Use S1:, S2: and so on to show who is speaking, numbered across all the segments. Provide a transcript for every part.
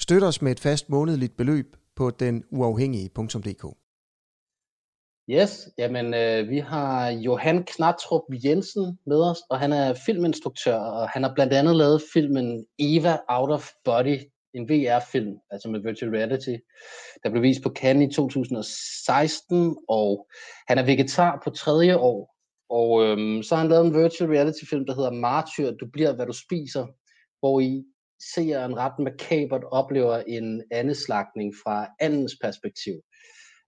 S1: Støt os med et fast månedligt beløb på den uafhængige.dk.
S2: Yes, jamen øh, vi har Johan Knatrup Jensen med os, og han er filminstruktør, og han har blandt andet lavet filmen Eva Out of Body, en VR-film, altså med virtual reality, der blev vist på Cannes i 2016, og han er vegetar på tredje år, og øhm, så har han lavet en virtual reality-film, der hedder Martyr, du bliver, hvad du spiser, hvor I seeren ret makabert oplever en andeslagning fra andens perspektiv.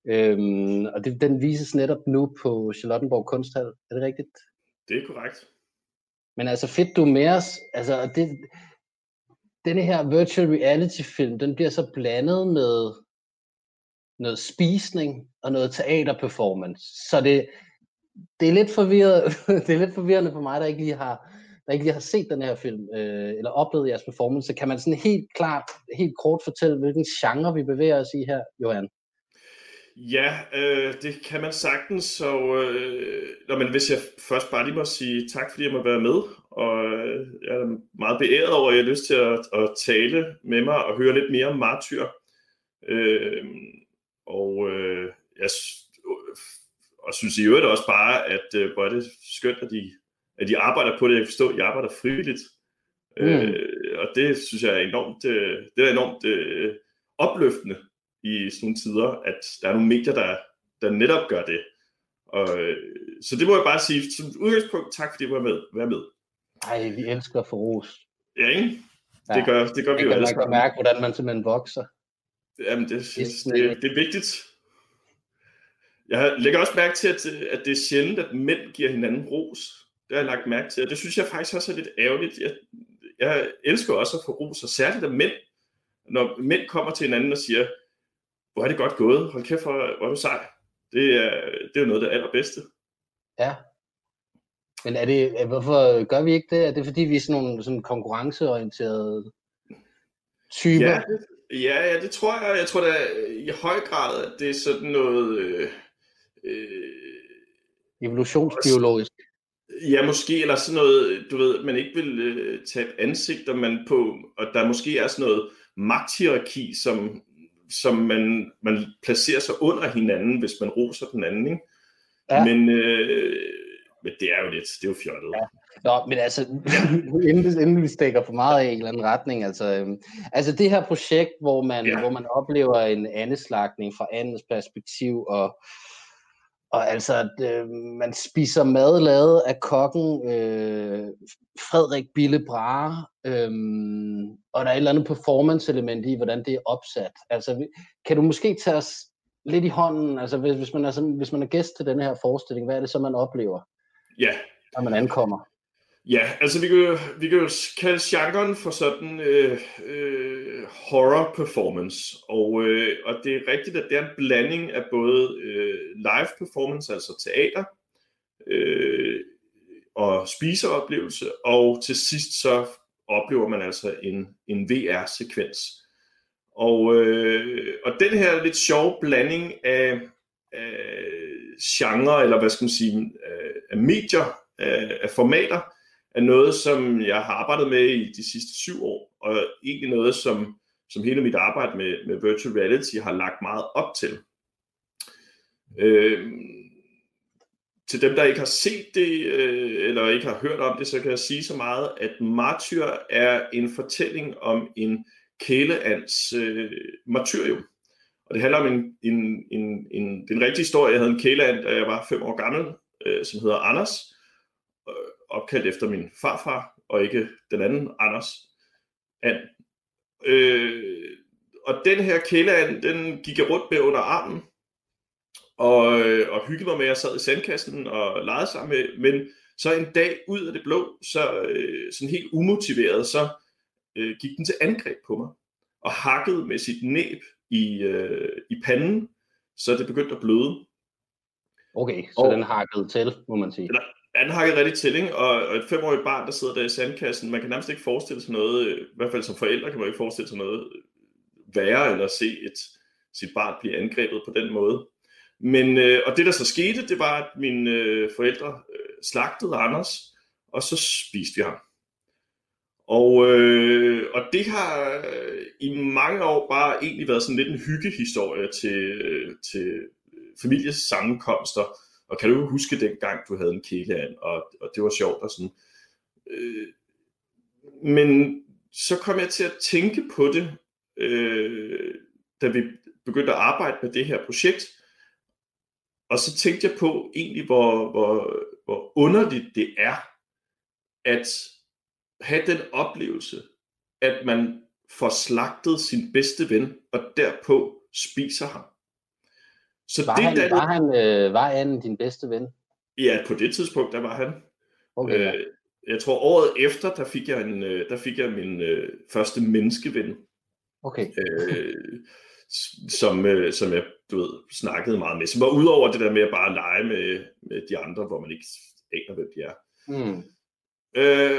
S2: Øhm, og det, den vises netop nu på Charlottenborg Kunsthal. Er det rigtigt?
S3: Det er korrekt.
S2: Men altså fedt, du er med os. Altså, det, denne her virtual reality film, den bliver så blandet med noget spisning og noget teaterperformance. Så det, det er lidt forvirret, det er lidt forvirrende for mig, der ikke lige har, der ikke lige har set den her film, øh, eller oplevet jeres performance. Kan man sådan helt klart, helt kort fortælle, hvilken genre vi bevæger os i her, Johan?
S3: Ja, øh, det kan man sagtens. Så, øh, når, men hvis jeg først bare lige må sige tak, fordi jeg må være med, og øh, jeg er meget beæret over, at jeg har lyst til at, at tale med mig og høre lidt mere om martyr. Øh, og øh, jeg og synes i øvrigt også bare, at øh, hvor er det skønt, at de, at de arbejder på det. Jeg kan forstå, at de arbejder frivilligt. Mm. Øh, og det synes jeg er enormt, øh, det er enormt øh, opløftende i sådan nogle tider, at der er nogle medier, der, der netop gør det. Og, øh, så det må jeg bare sige, som udgangspunkt, tak fordi du var med. Vær med.
S2: Ej, vi elsker for ros.
S3: Ja, ikke? Ja, det gør, det gør vi jo
S2: alle Man kan mærke, hvordan man simpelthen vokser.
S3: Jamen, det, det, det, det er vigtigt. Jeg lægger også mærke til, at, at det er sjældent, at mænd giver hinanden ros. Det har jeg lagt mærke til, og det synes jeg faktisk også er lidt ærgerligt. Jeg, jeg elsker også at få ros, og særligt af mænd. Når mænd kommer til hinanden og siger, hvor er det godt gået, hold kæft, hvor, hvor er du sej. Det er, det er jo noget af det allerbedste.
S2: Ja. Men er det, hvorfor gør vi ikke det? Er det fordi, vi er sådan nogle sådan konkurrenceorienterede typer?
S3: Ja, ja, ja, det tror jeg. Jeg tror da i høj grad, at det er sådan noget... Øh,
S2: øh, Evolutionsbiologisk.
S3: Ja, måske, eller sådan noget, du ved, man ikke vil øh, tabe ansigter, man på, og der måske er sådan noget magthierarki, som som man, man placerer sig under hinanden, hvis man roser den anden. Ikke? Ja. Men, øh, men det er jo lidt, det er jo fjollet. Ja.
S2: Nå, men altså, inden, inden vi stikker for meget i en eller anden retning, altså, øhm, altså det her projekt, hvor man, ja. hvor man oplever en andeslagning fra andens perspektiv, og, og altså, at, øh, man spiser mad lavet af kokken øh, Frederik Bille Brahe, øh, og der er et eller andet performance-element i, hvordan det er opsat. Altså, kan du måske tage os lidt i hånden, altså hvis, hvis, man er, hvis man er gæst til den her forestilling, hvad er det så, man oplever,
S3: ja.
S2: når man ankommer?
S3: Ja, altså vi kan vi kan jo kalde genren for sådan øh, øh, horror performance, og, øh, og det er rigtigt, at det er en blanding af både øh, live performance, altså teater, øh, og spiseoplevelse, og til sidst så oplever man altså en, en VR-sekvens. Og, øh, og den her lidt sjove blanding af, af genre, eller hvad skal man sige, af, af medier, af, af formater, er noget, som jeg har arbejdet med i de sidste syv år, og egentlig noget, som, som hele mit arbejde med, med virtual reality har lagt meget op til. Øh, til dem, der ikke har set det, øh, eller ikke har hørt om det, så kan jeg sige så meget, at Martyr er en fortælling om en kæleands øh, martyrium. Og det handler om en, en, en, en, den rigtige historie. Jeg havde en kæleand, da jeg var fem år gammel, øh, som hedder Anders, øh, opkaldt efter min farfar, og ikke den anden Anders and. Øh, og den her kæleand, den gik jeg rundt med under armen, og, øh, og hyggede mig med, at jeg sad i sandkassen og legede sammen med, men så en dag ud af det blå, så øh, sådan helt umotiveret, så øh, gik den til angreb på mig, og hakkede med sit næb i, øh, i panden, så det begyndt at bløde.
S2: Okay, så og, den hakket til, må man sige. Eller,
S3: han hakket rigtig til, ikke? Og, og et femårigt barn, der sidder der i sandkassen, man kan nærmest ikke forestille sig noget, øh, i hvert fald som forældre kan man ikke forestille sig noget øh, værre, eller se et, sit barn blive angrebet på den måde. Men, øh, og det der så skete, det var, at mine øh, forældre øh, slagtede Anders, og så spiste vi ham. Og, øh, og det har øh, i mange år bare egentlig været sådan lidt en hyggehistorie til, øh, til øh, familiesammenkomster. Og kan du huske dengang, du havde en kæleand, og, og det var sjovt og sådan. Øh, men så kom jeg til at tænke på det, øh, da vi begyndte at arbejde med det her projekt. Og så tænkte jeg på egentlig, hvor, hvor, hvor underligt det er, at have den oplevelse, at man får slagtet sin bedste ven, og derpå spiser ham.
S2: Så var, det, han, der, var, han, øh, var han din bedste ven?
S3: Ja, på det tidspunkt, der var han. Okay, ja. øh, jeg tror året efter, der fik jeg, en, øh, der fik jeg min øh, første menneskeven.
S2: Okay.
S3: øh, som, øh, som jeg du ved, snakkede meget med. Som var udover det der med at bare lege med, med de andre, hvor man ikke aner, hvem de er. Mm. Øh,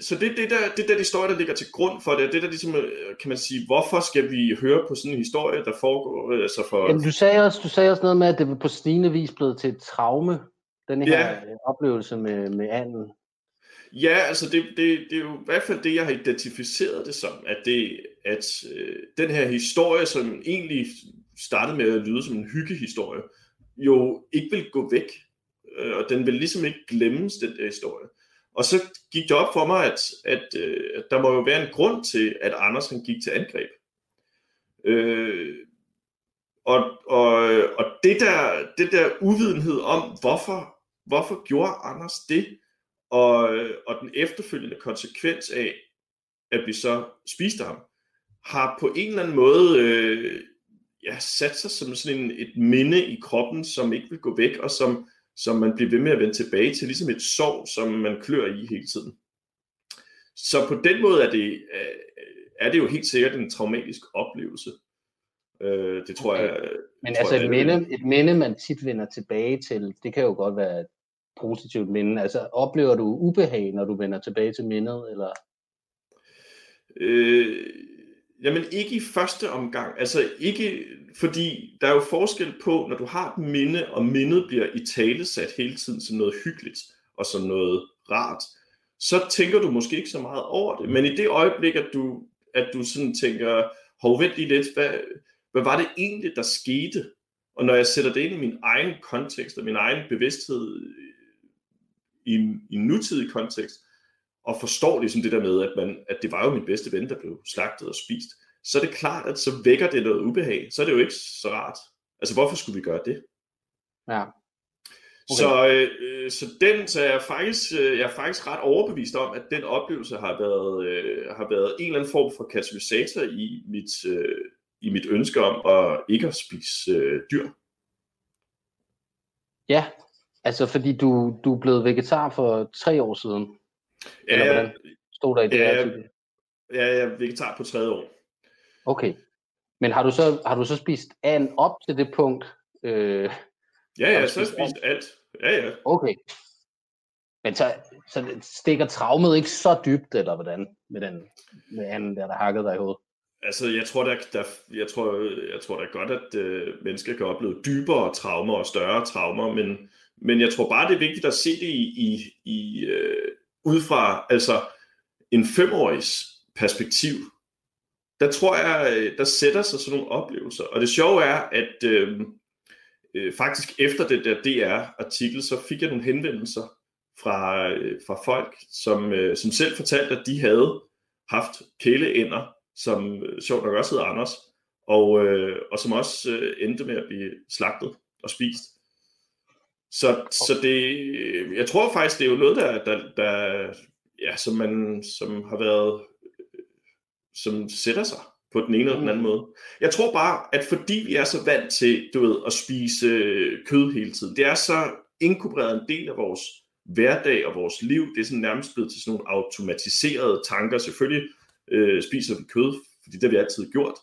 S3: så det er det der, det der historie, der ligger til grund for det. Det der ligesom, øh, kan man sige, hvorfor skal vi høre på sådan en historie, der foregår? Øh, altså for...
S2: Jamen, du, sagde også, du sagde også noget med, at det var på stigende vis blevet til et traume, den her ja. Øh, oplevelse med, med anden.
S3: Ja, altså det, det, det er jo i hvert fald det, jeg har identificeret det som, at, det, at øh, den her historie, som egentlig startede med at lyde som en hyggehistorie, jo ikke vil gå væk, øh, og den vil ligesom ikke glemmes, den der historie. Og så gik det op for mig, at, at, øh, at der må jo være en grund til, at Anders han gik til angreb. Øh, og, og, og det, der, det der uvidenhed om, hvorfor, hvorfor gjorde Anders det, og, og den efterfølgende konsekvens af, at vi så spiste ham, har på en eller anden måde øh, ja, sat sig som sådan en, et minde i kroppen, som ikke vil gå væk, og som, som man bliver ved med at vende tilbage til, ligesom et sår, som man klør i hele tiden. Så på den måde er det, er det jo helt sikkert en traumatisk oplevelse. Øh, det tror okay. jeg...
S2: Men tror altså jeg, et, minde, et minde, man tit vender tilbage til, det kan jo godt være et positivt minde. Altså oplever du ubehag, når du vender tilbage til mindet, eller?
S3: Øh, Jamen ikke i første omgang, altså ikke, fordi der er jo forskel på, når du har et minde, og mindet bliver i tale sat hele tiden som noget hyggeligt, og som noget rart, så tænker du måske ikke så meget over det. Men i det øjeblik, at du, at du sådan tænker, hov, vent lige lidt, hvad, hvad var det egentlig, der skete? Og når jeg sætter det ind i min egen kontekst, og min egen bevidsthed i, i en nutidig kontekst, og forstår ligesom det der med, at, man, at det var jo min bedste ven, der blev slagtet og spist, så er det klart, at så vækker det noget ubehag. Så er det jo ikke så rart. Altså, hvorfor skulle vi gøre det?
S2: Ja.
S3: Okay. Så, øh, så den, så er jeg faktisk, øh, jeg er faktisk ret overbevist om, at den oplevelse har været, øh, har været en eller anden form for katalysator i mit, øh, i mit ønske om at ikke at spise øh, dyr.
S2: Ja, altså fordi du, du er blevet vegetar for tre år siden.
S3: Ja, Eller hvordan
S2: stod der i det
S3: ja,
S2: her
S3: Ja, jeg er vegetar på tredje år.
S2: Okay. Men har du så, har du så spist an op til det punkt? Øh,
S3: ja, ja, så har spist alt. Ja, ja.
S2: Okay. Men så, så stikker traumet ikke så dybt, eller hvordan, med den med anden der, der hakkede dig i hovedet?
S3: Altså, jeg tror, der, der, jeg tror, jeg tror da godt, at øh, mennesker kan opleve dybere traumer og større traumer, men, men jeg tror bare, det er vigtigt at se det i, i, i øh, ud fra altså en femårigs perspektiv, der tror jeg, øh, der sætter sig sådan nogle oplevelser. Og det sjove er, at øh, øh, faktisk efter det der DR-artikel, så fik jeg nogle henvendelser fra, øh, fra folk, som, øh, som selv fortalte, at de havde haft kæleænder, som øh, sjovt nok også hedder Anders, og, øh, og som også øh, endte med at blive slagtet og spist. Så, så det, jeg tror faktisk, det er jo noget, der, der, der ja, som, man, som har været, som sætter sig på den ene eller den anden mm. måde. Jeg tror bare, at fordi vi er så vant til, du ved, at spise øh, kød hele tiden, det er så inkorporeret en del af vores hverdag og vores liv, det er sådan nærmest blevet til sådan nogle automatiserede tanker. Selvfølgelig øh, spiser vi kød, fordi det har vi altid gjort.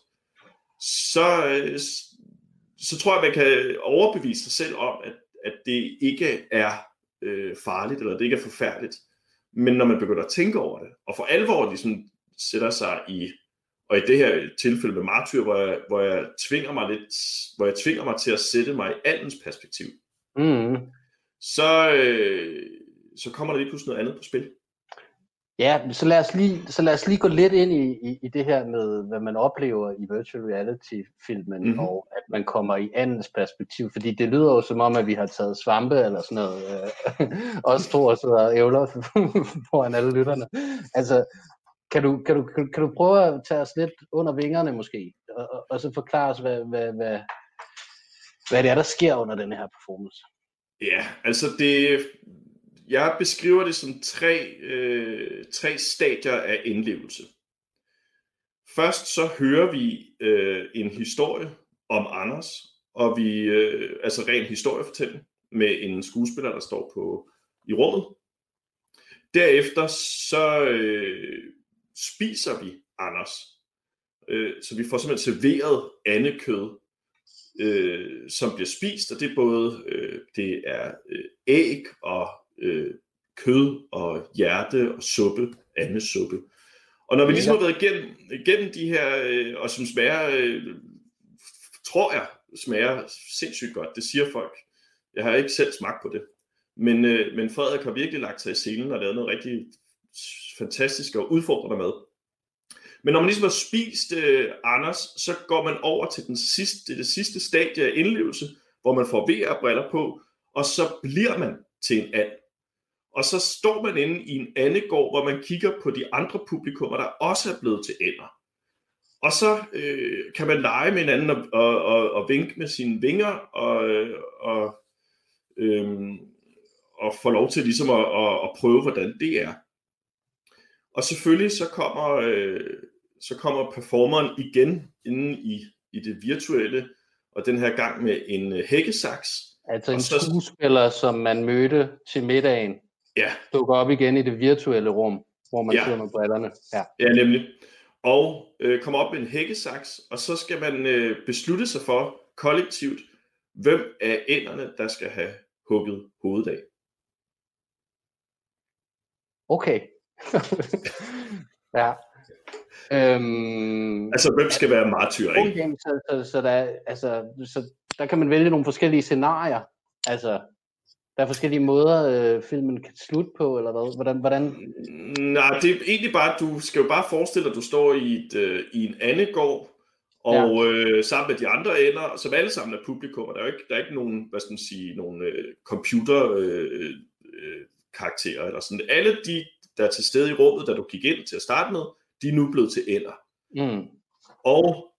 S3: så, øh, så tror jeg, man kan overbevise sig selv om, at, at det ikke er øh, farligt, eller det ikke er forfærdeligt. Men når man begynder at tænke over det, og for alvor ligesom sætter sig i, og i det her tilfælde med martyr, hvor jeg, hvor jeg tvinger mig lidt, hvor jeg tvinger mig til at sætte mig i andens perspektiv,
S2: Mm.
S3: så, øh, så kommer der lige pludselig noget andet på spil.
S2: Ja, så lad, os lige, så lad os lige gå lidt ind i, i, i det her med, hvad man oplever i virtual reality-filmen,
S3: Mhm.
S2: mm-hmm. og at man kommer i andens perspektiv, fordi det lyder jo som om, at vi har taget svampe eller sådan noget, øh, også to og og ævler foran alle lytterne. Altså, kan du, kan, du, kan, kan du prøve at tage os lidt under vingerne måske, og, og, og så forklare os, hvad, hvad, hvad, hvad det er, der sker under den her performance?
S3: Ja, altså det, jeg beskriver det som tre, øh, tre stadier af indlevelse. Først så hører vi øh, en historie om Anders, og vi, øh, altså ren historiefortælling med en skuespiller, der står på i rummet. Derefter så øh, spiser vi Anders, øh, så vi får simpelthen serveret andekød, øh, som bliver spist, og det er både øh, det er øh, æg og øh, kød og hjerte og suppe, andesuppe. Og når vi ligesom har været igennem, igennem de her, øh, og som smager, øh, tror jeg, smager sindssygt godt, det siger folk. Jeg har ikke selv smagt på det. Men, øh, men Frederik har virkelig lagt sig i scenen og lavet noget rigtig fantastisk og udfordrende mad. Men når man ligesom har spist øh, Anders, så går man over til den sidste, det sidste stadie af indlevelse, hvor man får VR-briller på, og så bliver man til en and. Og så står man inde i en andegård, hvor man kigger på de andre publikummer, der også er blevet til ender. Og så øh, kan man lege med hinanden og, og, og, og vinke med sine vinger, og, og, øh, og få lov til ligesom at, at, at prøve, hvordan det er. Og selvfølgelig så kommer, øh, så kommer performeren igen inde i, i det virtuelle, og den her gang med en øh, hækkesaks.
S2: Altså en
S3: så-
S2: skuespiller, som man mødte til middagen,
S3: Ja,
S2: dukker op igen i det virtuelle rum, hvor man
S3: Ja.
S2: sidder med brillerne. Ja.
S3: ja nemlig. Og øh, kommer op med en hækkesaks, og så skal man øh, beslutte sig for kollektivt, hvem af enderne, der skal have hugget hovedet af.
S2: Okay. ja. Øhm,
S3: Altså, hvem skal være martyr, ikke?
S2: okay, så, så, så, der, altså, så der kan man vælge nogle forskellige scenarier. Altså, der er forskellige måder, øh, filmen kan slutte på, eller hvad? Hvordan, hvordan?
S3: Nej, det er egentlig bare, du skal jo bare forestille dig, at du står i, et, øh, i en andegård, og ja. øh, sammen med de andre ender, som alle sammen er publikum, og der er jo ikke, der er ikke nogen, hvad skal man sige, nogen øh, computer øh, øh, karakterer, eller sådan. Alle de, der er til stede i rummet, da du gik ind til at starte med, de er nu blevet til ender.
S2: Mm.
S3: Og,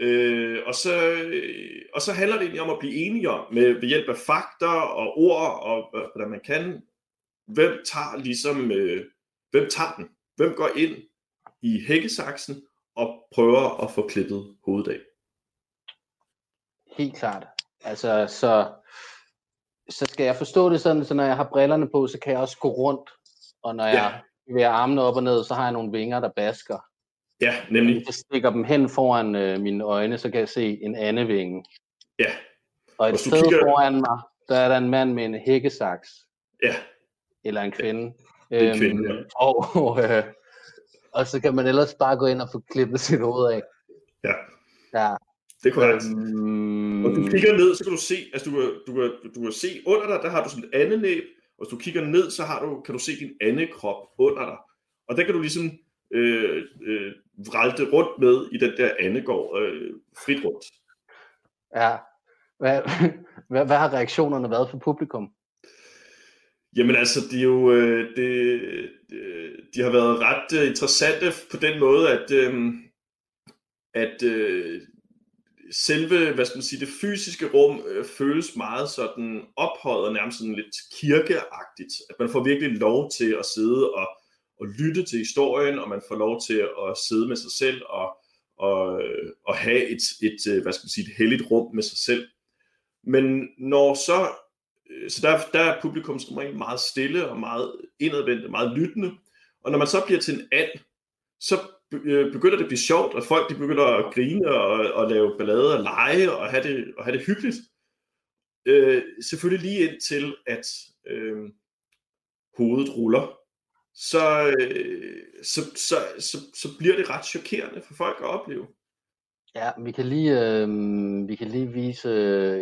S3: øh, og, så, øh, og så handler det egentlig om at blive enige om, med, ved hjælp af fakta og ord, og hvordan man kan, hvem tager ligesom, øh, hvem tager den? Hvem går ind i hækkesaksen og prøver at få klippet hovedet af?
S2: Helt klart. Altså, så, så skal jeg forstå det sådan, så når jeg har brillerne på, så kan jeg også gå rundt. Og når jeg bevæger armene op og ned, så har jeg nogle vinger, der basker.
S3: Ja, nemlig.
S2: Hvis jeg stikker dem hen foran øh, mine øjne, så kan jeg se en andevinge.
S3: Ja,
S2: Og et
S3: du
S2: sted
S3: kigger-
S2: foran mig, der er der en mand med en hækkesaks.
S3: ja,
S2: Eller en kvinde.
S3: er en kvinde, ja.
S2: og, øh, og så kan man ellers bare gå ind og få klippet sit hoved af.
S3: ja,
S2: Ja.
S3: det er korrekt.
S2: Øhm,
S3: Og du kigger ned, så kan du se, altså du du kan, du kan se under dig, der har du sådan et andet næb, og hvis du kigger ned, så har du, kan du se din anden krop under dig. Og der kan du ligesom øh, øh, vralte rundt med i den der andegård øh, frit rundt.
S2: Ja. Hvad, hvad, hvad har reaktionerne været for publikum?
S3: Jamen altså, de, er jo, øh, det, øh, de har været ret øh, interessante på den måde, at, øh, at øh, selve, hvad skal man sige, det fysiske rum øh, føles meget sådan ophøjet og nærmest sådan lidt kirkeagtigt. At man får virkelig lov til at sidde og, og lytte til historien, og man får lov til at sidde med sig selv og, og, og have et, et, øh, hvad skal man sige, et helligt rum med sig selv. Men når så øh, så der, der er publikum som regel meget stille og meget indadvendt og meget lyttende. Og når man så bliver til en and, så øh, begynder det at blive sjovt, og folk de begynder at grine og, og lave ballade og lege og have det, og have det hyggeligt. Øh, selvfølgelig lige indtil, at øh, hovedet ruller, så, øh, så, så, så, så bliver det ret chokerende for folk at opleve.
S2: Ja, vi kan lige, øh, vi kan lige vise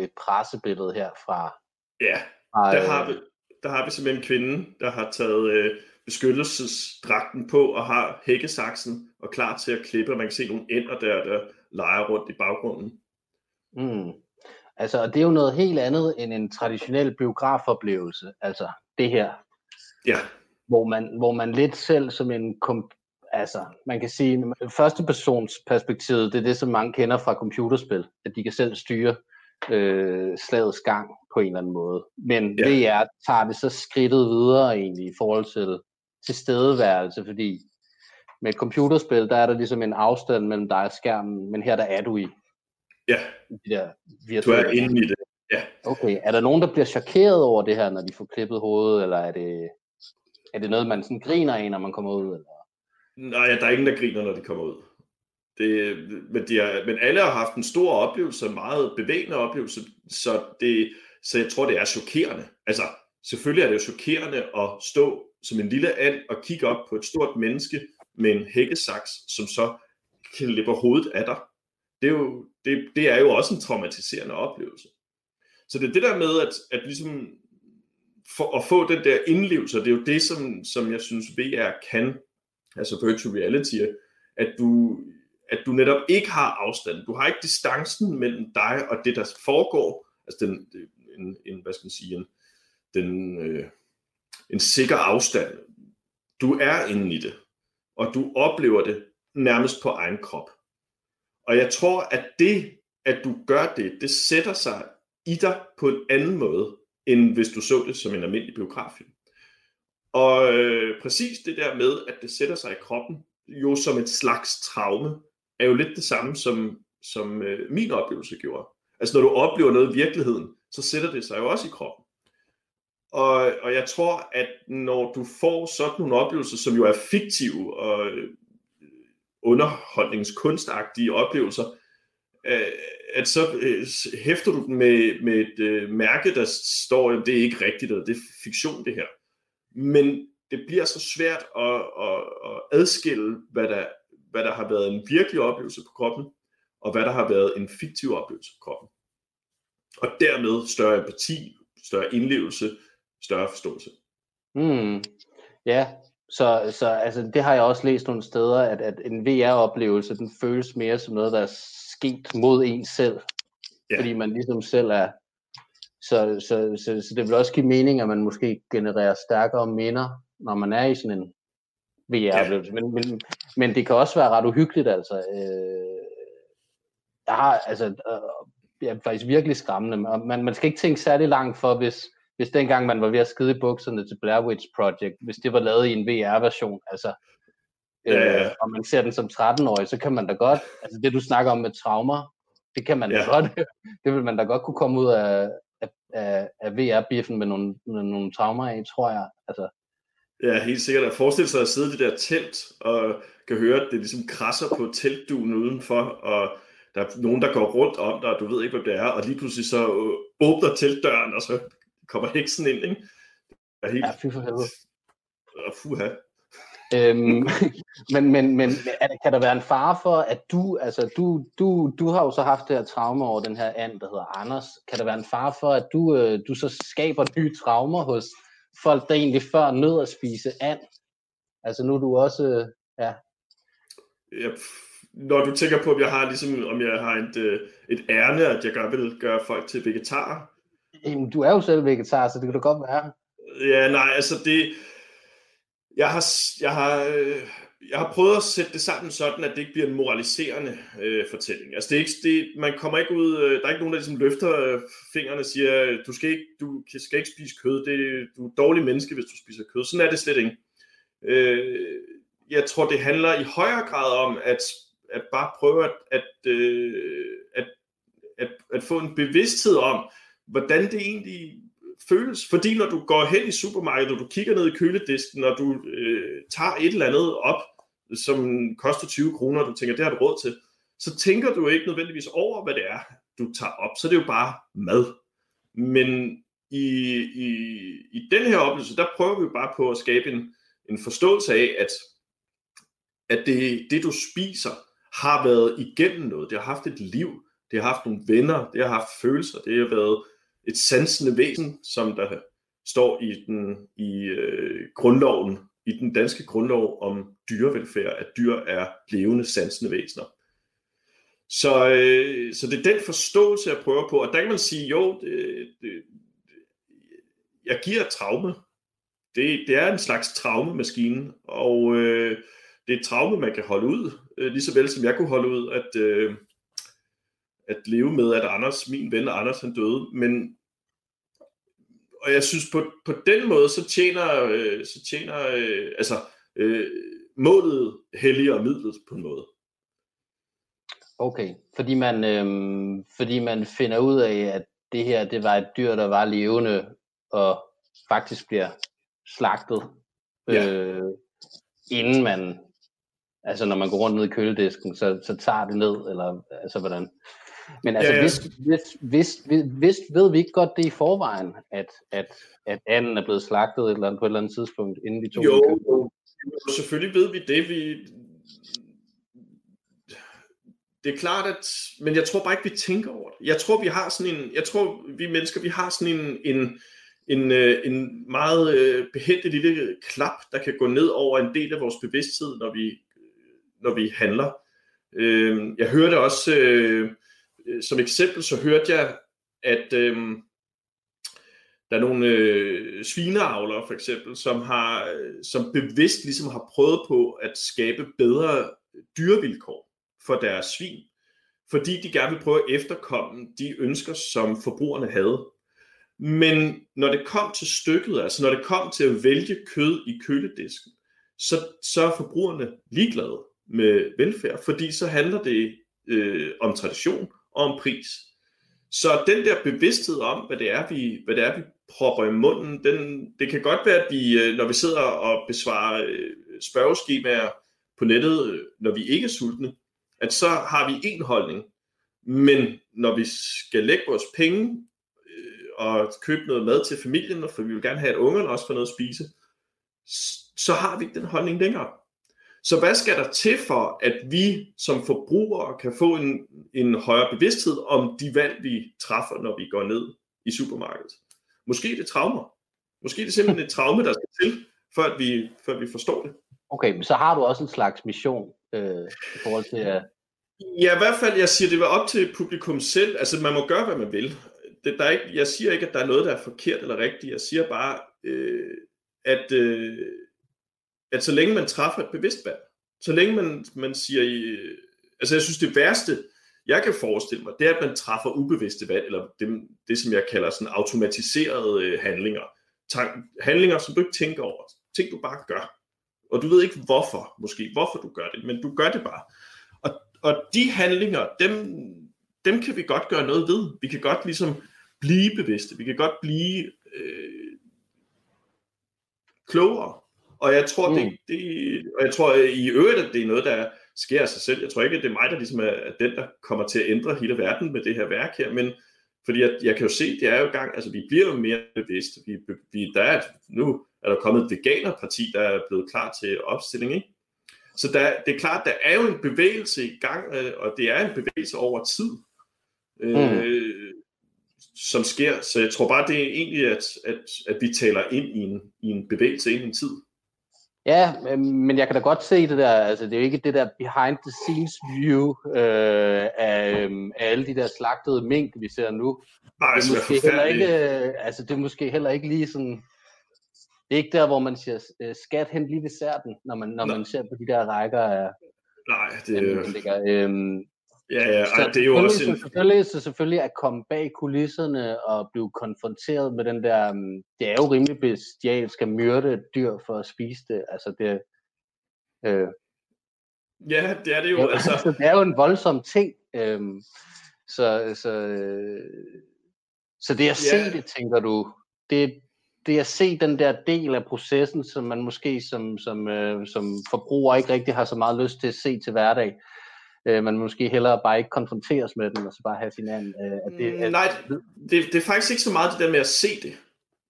S2: et pressebillede her fra...
S3: Ja, fra, der, har vi, der har vi simpelthen en kvinde, der har taget øh, beskyttelsesdragten på og har hækkesaksen og klar til at klippe. Man kan se nogle ender der, der leger rundt i baggrunden.
S2: Mm. Altså, det er jo noget helt andet end en traditionel biografoplevelse. Altså, det her.
S3: Ja.
S2: Hvor man, hvor man lidt selv som en kom, altså, man kan sige, første persons perspektiv, det er det, som mange kender fra computerspil, at de kan selv styre øh, slagets gang på en eller anden måde. Men ja. VR tager det så skridtet videre egentlig i forhold til tilstedeværelse, fordi med et computerspil, der er der ligesom en afstand mellem dig og skærmen, men her der er du i.
S3: Ja,
S2: de der
S3: du er inde i det. Ja.
S2: Okay, er der nogen, der bliver chokeret over det her, når de får klippet hovedet, eller er det, er det noget, man sådan griner af, når man kommer ud? Eller?
S3: Nej, der er ingen, der griner, når de kommer ud. Det, men, de har, men alle har haft en stor oplevelse, en meget bevægende oplevelse, så, det, så jeg tror, det er chokerende. Altså, selvfølgelig er det jo chokerende at stå som en lille and og kigge op på et stort menneske med en hækkesaks, som så klipper hovedet af dig. Det er jo, det, det er jo også en traumatiserende oplevelse. Så det er det der med, at, at ligesom for at få den der indlevelse, det er jo det, som, som jeg synes VR kan, altså virtual reality, at du, at du netop ikke har afstand. Du har ikke distancen mellem dig og det, der foregår, altså den, en, en hvad skal man sige, en, den, øh, en sikker afstand. Du er inde i det, og du oplever det nærmest på egen krop. Og jeg tror, at det, at du gør det, det sætter sig i dig på en anden måde, end hvis du så det som en almindelig biograffilm. Og øh, præcis det der med, at det sætter sig i kroppen, jo som et slags traume, er jo lidt det samme, som, som øh, min oplevelse gjorde. Altså når du oplever noget i virkeligheden, så sætter det sig jo også i kroppen. Og, og jeg tror, at når du får sådan nogle oplevelser, som jo er fiktive og øh, underholdningskunstagtige oplevelser, Øh, at så øh, hæfter du dem med, med et øh, mærke, der står, at det er ikke rigtigt, og det er fiktion det her. Men det bliver så svært at, at, at adskille, hvad der, hvad der har været en virkelig oplevelse på kroppen, og hvad der har været en fiktiv oplevelse på kroppen. Og dermed større empati, større indlevelse, større forståelse.
S2: Mm. Ja, så, så altså, det har jeg også læst nogle steder, at, at en VR-oplevelse, den føles mere som noget, der er sket mod en selv. Ja. Fordi man ligesom selv er... Så, så, så, så det vil også give mening, at man måske genererer stærkere minder, når man er i sådan en VR-oplevelse. Ja. Men, men, men det kan også være ret uhyggeligt, altså. Øh, jeg har, altså, øh, er faktisk virkelig skræmmende. Man, man skal ikke tænke særlig langt for, hvis, hvis dengang man var ved at skide i bukserne til Blair Witch Project, hvis det var lavet i en VR-version, altså, ja, ja. og man ser den som 13-årig, så kan man da godt, altså det du snakker om med traumer, det kan man ja. da godt, det vil man da godt kunne komme ud af, af, af, af VR-biffen med nogle, med nogle traumer i, tror jeg. Altså,
S3: Ja, helt sikkert. At forestille sig at sidde i det der telt, og kan høre, at det ligesom krasser på teltduen udenfor, og der er nogen, der går rundt om dig, og du ved ikke, hvad det er, og lige pludselig så åbner teltdøren, og så kommer heksen ind, ikke?
S2: Det er helt... Ja, fy for helvede.
S3: Og fuha.
S2: Øhm, men, men, men kan der være en fare for, at du, altså du, du, du har jo så haft det her traume over den her and, der hedder Anders. Kan der være en fare for, at du, øh, du så skaber nye traumer hos folk, der egentlig før nød at spise and? Altså nu er du også, øh, ja.
S3: ja. Når du tænker på, om jeg har ligesom, om jeg har et, øh, et ærne, at jeg gerne vil gøre folk til vegetarer,
S2: Jamen, du er jo selv vegetar, så det kan du godt være.
S3: Ja, nej, altså det... Jeg har, jeg har, øh, jeg har prøvet at sætte det sammen sådan, at det ikke bliver en moraliserende øh, fortælling. Altså det er ikke, det, man kommer ikke ud, øh, der er ikke nogen, der ligesom løfter øh, fingrene og siger, øh, du skal ikke, du skal ikke spise kød, det, du er et dårlig menneske, hvis du spiser kød. Sådan er det slet ikke. Øh, jeg tror, det handler i højere grad om, at, at bare prøve at, at, øh, at, at, at få en bevidsthed om, hvordan det egentlig føles. Fordi når du går hen i supermarkedet, og du kigger ned i køledisken, og du øh, tager et eller andet op, som koster 20 kroner, og du tænker, det har du råd til, så tænker du ikke nødvendigvis over, hvad det er, du tager op. Så det er jo bare mad. Men i, i, i den her oplevelse, der prøver vi bare på at skabe en, en forståelse af, at, at det, det, du spiser, har været igennem noget. Det har haft et liv. Det har haft nogle venner. Det har haft følelser. Det har været et sansende væsen, som der står i den i øh, grundloven, i den danske grundlov om dyrevelfærd, at dyr er levende sansende væsener. Så, øh, så det er den forståelse, jeg prøver på. Og der kan man sige, jo, det, det, jeg giver traume. Det, det er en slags traumemaskine, og øh, det er et traume, man kan holde ud, øh, lige så vel som jeg kunne holde ud, at, øh, at leve med, at Anders, min ven Anders, han døde. Men, og jeg synes, på, på den måde, så tjener, øh, så tjener øh, altså, øh, målet helliger midlet på en måde.
S2: Okay, fordi man, øh, fordi man finder ud af, at det her, det var et dyr, der var levende, og faktisk bliver slagtet, ja. øh, inden man, altså når man går rundt ned i køledisken, så, så tager det ned, eller altså hvordan? Men altså, ja, ja. Hvis, hvis, hvis, hvis, hvis, ved vi ikke godt det i forvejen, at, at, at anden er blevet slagtet et eller andet, på et eller andet tidspunkt, inden vi tog
S3: jo, jo, selvfølgelig ved vi det. Vi, det er klart, at, men jeg tror bare ikke, vi tænker over det. Jeg tror, vi har sådan en, jeg tror, vi mennesker, vi har sådan en, en, en, øh, en meget øh, behendig lille klap, der kan gå ned over en del af vores bevidsthed, når vi, når vi handler. Øh, jeg hørte også, Øh, som eksempel, så hørte jeg, at øhm, der er nogle øh, svineavlere for eksempel, som har som bevidst ligesom har prøvet på at skabe bedre dyrevilkår for deres svin, fordi de gerne vil prøve at efterkomme de ønsker, som forbrugerne havde. Men når det kom til stykket, altså når det kom til at vælge kød i køledisken, så, så er forbrugerne ligeglade med velfærd, fordi så handler det øh, om tradition og om pris. Så den der bevidsthed om, hvad det er, vi, hvad det er, vi propper i munden, den, det kan godt være, at vi, øh, når vi sidder og besvarer øh, spørgeskemaer på nettet, øh, når vi ikke er sultne, at så har vi en holdning. Men når vi skal lægge vores penge og købe noget mad til familien, for vi vil gerne have, at ungerne også får noget at spise, så har vi ikke den holdning længere. Så hvad skal der til for, at vi som forbrugere kan få en, en højere bevidsthed om de valg, vi træffer, når vi går ned i supermarkedet? Måske det traumer. Måske det er simpelthen et traume, der skal til, for at vi, at vi forstår det.
S2: Okay, men så har du også en slags mission øh, i forhold til at...
S3: Ja, i hvert fald, jeg siger, det var op til publikum selv. Altså, man må gøre, hvad man vil det, der er ikke, jeg siger ikke, at der er noget, der er forkert eller rigtigt. Jeg siger bare, øh, at, øh, at så længe man træffer et bevidst valg, så længe man, man siger, øh, altså jeg synes det værste, jeg kan forestille mig, det er, at man træffer ubevidste valg, eller det, det som jeg kalder sådan automatiserede øh, handlinger. Tank, handlinger, som du ikke tænker over. Ting, du bare gør. Og du ved ikke hvorfor, måske, hvorfor du gør det, men du gør det bare. Og, og de handlinger, dem, dem kan vi godt gøre noget ved. Vi kan godt ligesom blive bevidste. Vi kan godt blive øh, klogere. Og jeg tror, mm. det, det, og jeg tror i øvrigt, at det er noget, der sker af sig selv. Jeg tror ikke, at det er mig, der ligesom er den, der kommer til at ændre hele verden med det her værk her, men fordi jeg, jeg kan jo se, det er jo gang, altså vi bliver jo mere bevidste. Vi, vi, der er, nu er der kommet et veganerparti, der er blevet klar til opstilling, ikke? Så der, det er klart, der er jo en bevægelse i gang, øh, og det er en bevægelse over tid øh, som sker. Så jeg tror bare, det er egentlig, at, at, at vi taler ind i en, i en bevægelse ind i en tid.
S2: Ja, men jeg kan da godt se det der, altså det er jo ikke det der behind the scenes view øh, af, øh, af alle de der slagtede mink, vi ser nu.
S3: Nej, det er,
S2: måske heller ikke, altså det er måske heller ikke lige sådan, det er ikke der, hvor man siger, øh, skat hen lige ved særten, når man, når man ser på de der rækker af,
S3: Nej, det er... Øhm, Ja, ja,
S2: så
S3: det er jo også en...
S2: Selvfølgelig, så selvfølgelig at komme bag kulisserne og blive konfronteret med den der, um, det er jo rimelig bestialsk at myrde et dyr for at spise det, altså det,
S3: øh, Ja, det er det jo. Ja, altså. altså.
S2: det er jo en voldsom ting, øhm, så, så, så det at se ja. det, tænker du, det, det at se den der del af processen, som man måske som, som, øh, som forbruger ikke rigtig har så meget lyst til at se til hverdag. Øh, man måske hellere bare ikke konfronteres med den, og så bare have sin anden. Øh,
S3: at det, at... Nej, det, det er faktisk ikke så meget det der med at se det.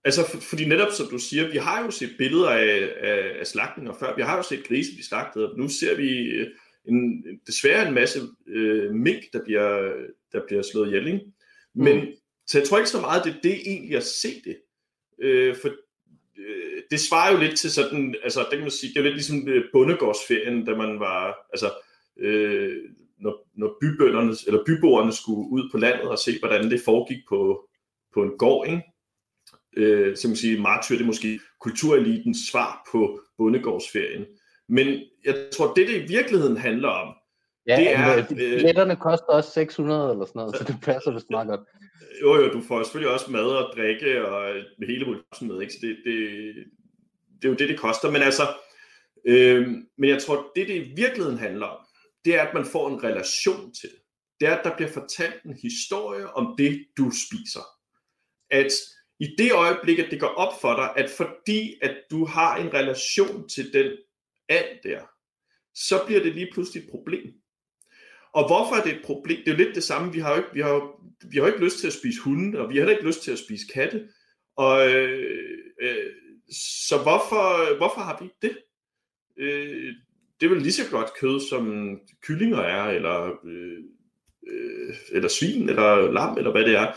S3: Altså, for, fordi netop som du siger, vi har jo set billeder af, af, af slagtninger før. Vi har jo set grise blive slagtet, og nu ser vi øh, en, desværre en masse øh, mink, der bliver, der bliver slået ihjel. Ikke? Men mm. så jeg tror ikke så meget, det er det egentlig at se det. Øh, for øh, det svarer jo lidt til sådan, altså det kan man sige, det er lidt ligesom øh, bundegårdsferien, da man var, altså øh, når, når bybønderne, eller byboerne skulle ud på landet og se, hvordan det foregik på, på en gård, ikke? Øh, så man sige, martyr det er måske kulturelitens svar på bundegårdsferien. Men jeg tror, det det i virkeligheden handler om,
S2: Ja, det er, øh, billetterne koster også 600 eller sådan noget, så det passer vist meget godt.
S3: Jo, jo, du får selvfølgelig også mad og drikke og hele muligheden med, ikke? Så det, det, det er jo det, det koster. Men altså, øh, men jeg tror, det det i virkeligheden handler om, det er, at man får en relation til det. Det er, at der bliver fortalt en historie om det, du spiser. At i det øjeblik, at det går op for dig, at fordi at du har en relation til den and der, så bliver det lige pludselig et problem. Og hvorfor er det et problem? Det er jo lidt det samme. Vi har jo ikke, vi har jo, vi har jo ikke lyst til at spise hunde, og vi har heller ikke lyst til at spise katte. Og, øh, øh, så hvorfor, hvorfor har vi ikke det? Øh, det er vel lige så godt kød, som kyllinger er, eller, øh, øh, eller svin, eller lam, eller hvad det er.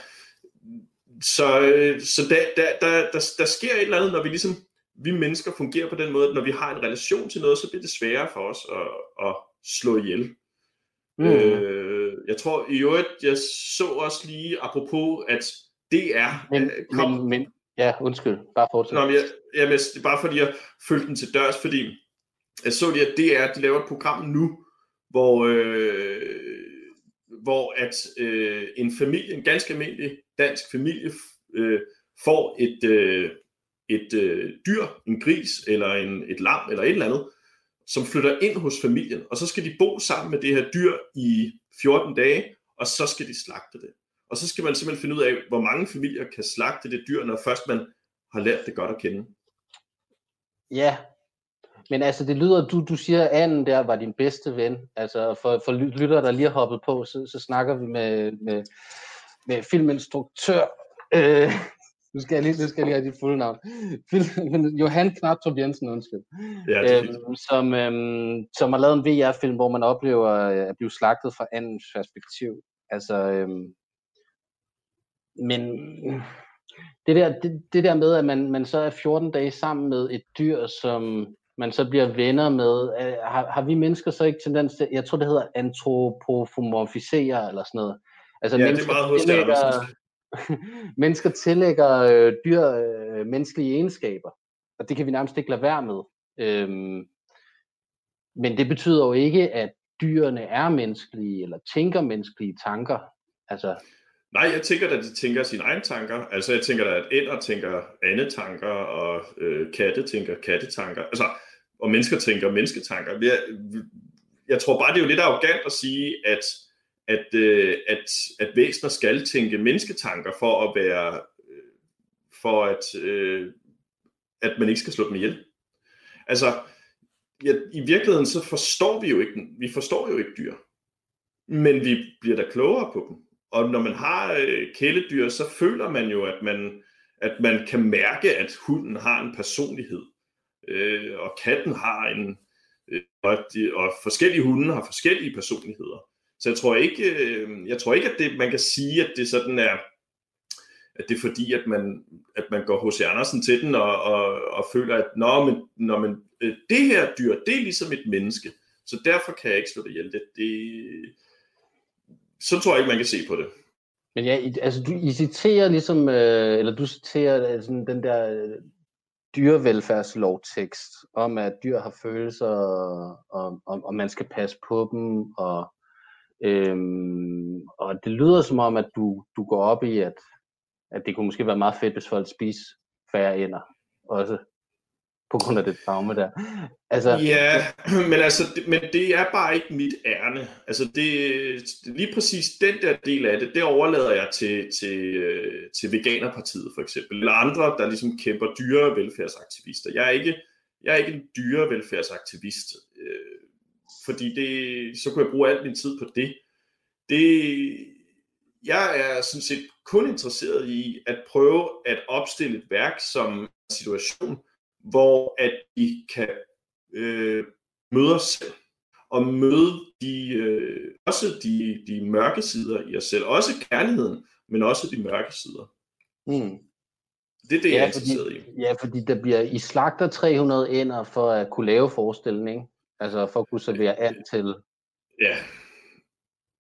S3: Så, øh, så der, der, der, der, der sker et eller andet, når vi ligesom, vi mennesker fungerer på den måde, at når vi har en relation til noget, så bliver det sværere for os at, at slå ihjel. Mm. Øh, jeg tror i øvrigt, jeg så også lige apropos, at det er...
S2: Men, kom, men, men, ja, undskyld, bare fortsæt. Nå,
S3: men jeg, jeg, det er bare fordi, jeg følte den til dørs, fordi jeg så lige, at det er, at de laver et program nu, hvor, øh, hvor at øh, en familie, en ganske almindelig dansk familie, øh, får et, øh, et øh, dyr, en gris eller en, et lam eller et eller andet, som flytter ind hos familien, og så skal de bo sammen med det her dyr i 14 dage, og så skal de slagte det. Og så skal man simpelthen finde ud af, hvor mange familier kan slagte det dyr, når først man har lært det godt at kende.
S2: Ja, men altså det lyder, du, du siger, at anden der var din bedste ven. Altså for, for lyttere, der lige har hoppet på, så, så snakker vi med, med, med filminstruktør øh, nu skal jeg lige, nu skal jeg lige have dit fulde navn. Johan Knaptrup Jensen, undskyld. Ja, øhm, som, øhm, som har lavet en VR-film, hvor man oplever at blive slagtet fra andens perspektiv. Altså, øhm, men det der, det, det der med, at man, man så er 14 dage sammen med et dyr, som man så bliver venner med, øh, har, har vi mennesker så ikke tendens til, jeg tror det hedder antropomorfisere eller sådan noget.
S3: Altså, ja, det er meget hos
S2: mennesker tillægger øh, dyr øh, menneskelige egenskaber, og det kan vi nærmest ikke lade være med. Øhm, men det betyder jo ikke, at dyrene er menneskelige, eller tænker menneskelige tanker. Altså,
S3: Nej, jeg tænker at de tænker sine egne tanker. Altså jeg tænker da, at ænder tænker andre tanker, og øh, katte tænker kattetanker. Altså, og mennesker tænker mennesketanker. Jeg, jeg tror bare, det er jo lidt arrogant at sige, at at, øh, at, at væsener skal tænke mennesketanker for at være, øh, for at, øh, at man ikke skal slå dem ihjel. Altså, ja, i virkeligheden så forstår vi jo ikke, vi forstår jo ikke dyr, men vi bliver da klogere på dem. Og når man har øh, kæledyr, så føler man jo, at man, at man kan mærke, at hunden har en personlighed, øh, og katten har en, øh, og, de, og forskellige hunde har forskellige personligheder. Så jeg tror ikke, øh, jeg tror ikke at det, man kan sige, at det sådan er, at det er fordi, at man, at man går hos Andersen til den og, og, og føler, at Nå, men, når man, øh, det her dyr, det er ligesom et menneske, så derfor kan jeg ikke slå det ihjel. Det, det, så tror jeg ikke, man kan se på det.
S2: Men ja, altså du, I citerer ligesom, øh, eller du citerer altså, den der øh, dyrevelfærdslovtekst om, at dyr har følelser, og, og, og man skal passe på dem, og Øhm, og det lyder som om, at du, du går op i, at, at det kunne måske være meget fedt, hvis folk spiser færre ender også på grund af det traume der.
S3: Altså, ja, men, altså, det, men det er bare ikke mit ærne. Altså det, lige præcis den der del af det, det overlader jeg til, til, øh, til Veganerpartiet for eksempel, eller andre, der ligesom kæmper dyre velfærdsaktivister. Jeg er ikke, jeg er ikke en dyrevelfærdsaktivist, øh, fordi det, så kunne jeg bruge al min tid på det. det. Jeg er sådan set kun interesseret i at prøve at opstille et værk som situation, hvor at I kan øh, møde os selv, og møde de, øh, også de, de mørke sider i os selv, også kærligheden, men også de mørke sider. Mm. Det er det, ja, jeg er interesseret
S2: fordi, i. Ja, fordi der bliver, I slagter 300 ender for at kunne lave forestillning, altså for at kunne servere and til.
S3: Ja.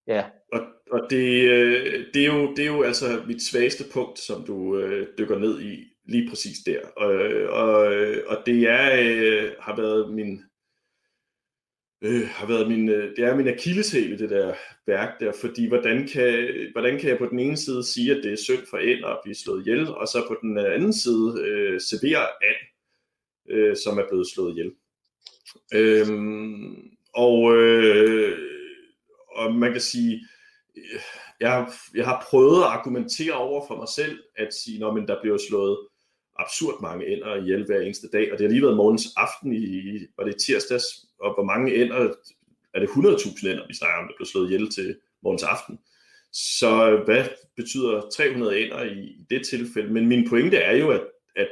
S3: Ja. Og, og det, øh, det, er jo, det er jo altså mit svageste punkt, som du øh, dykker ned i lige præcis der. Og, og, og det er, øh, har været min øh, har været min, øh, det er min akilleshæl i det der værk der, fordi hvordan kan, hvordan kan jeg på den ene side sige, at det er synd for ænder at blive slået ihjel, og så på den øh, anden side øh, servere and, øh, som er blevet slået ihjel. Øhm, og, øh, og man kan sige, øh, jeg, jeg har prøvet at argumentere over for mig selv, at sige, at der bliver slået absurd mange ender ihjel hver eneste dag, og det har lige været morgens aften i, var det tirsdags, og hvor mange ender, er det 100.000 ender, vi snakker om, der blev slået ihjel til morgens aften. Så øh, hvad betyder 300 ender i, i det tilfælde? Men min pointe er jo, at, at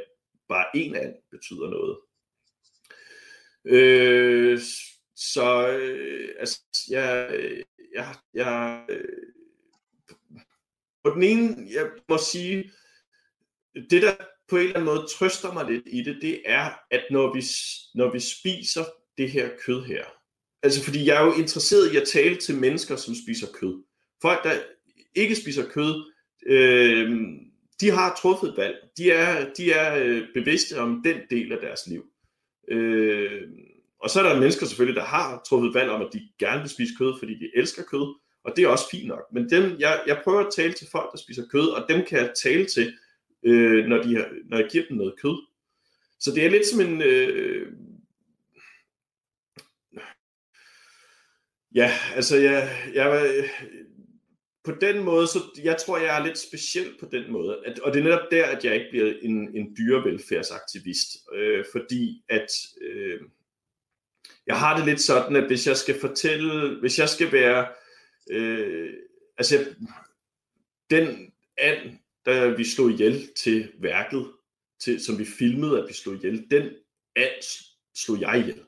S3: bare en and betyder noget. Øh, så øh, altså, jeg, jeg, jeg, øh, på den ene, jeg må sige, det der på en eller anden måde trøster mig lidt i det, det er, at når vi, når vi spiser det her kød her, altså fordi jeg er jo interesseret i at tale til mennesker, som spiser kød. Folk, der ikke spiser kød, øh, de har truffet valg. De er, de er øh, bevidste om den del af deres liv. Øh, og så er der mennesker selvfølgelig, der har truffet valg om, at de gerne vil spise kød, fordi de elsker kød, og det er også fint nok. Men dem, jeg, jeg prøver at tale til folk, der spiser kød, og dem kan jeg tale til, øh, når, de, når jeg giver dem noget kød. Så det er lidt som en... Øh, ja, altså jeg, jeg, på den måde, så jeg tror, jeg er lidt speciel på den måde. At, og det er netop der, at jeg ikke bliver en, en dyrevelfærdsaktivist. Øh, fordi at øh, jeg har det lidt sådan, at hvis jeg skal fortælle, hvis jeg skal være, øh, altså den and, der vi slog ihjel til værket, til, som vi filmede, at vi slog ihjel, den and slog jeg ihjel.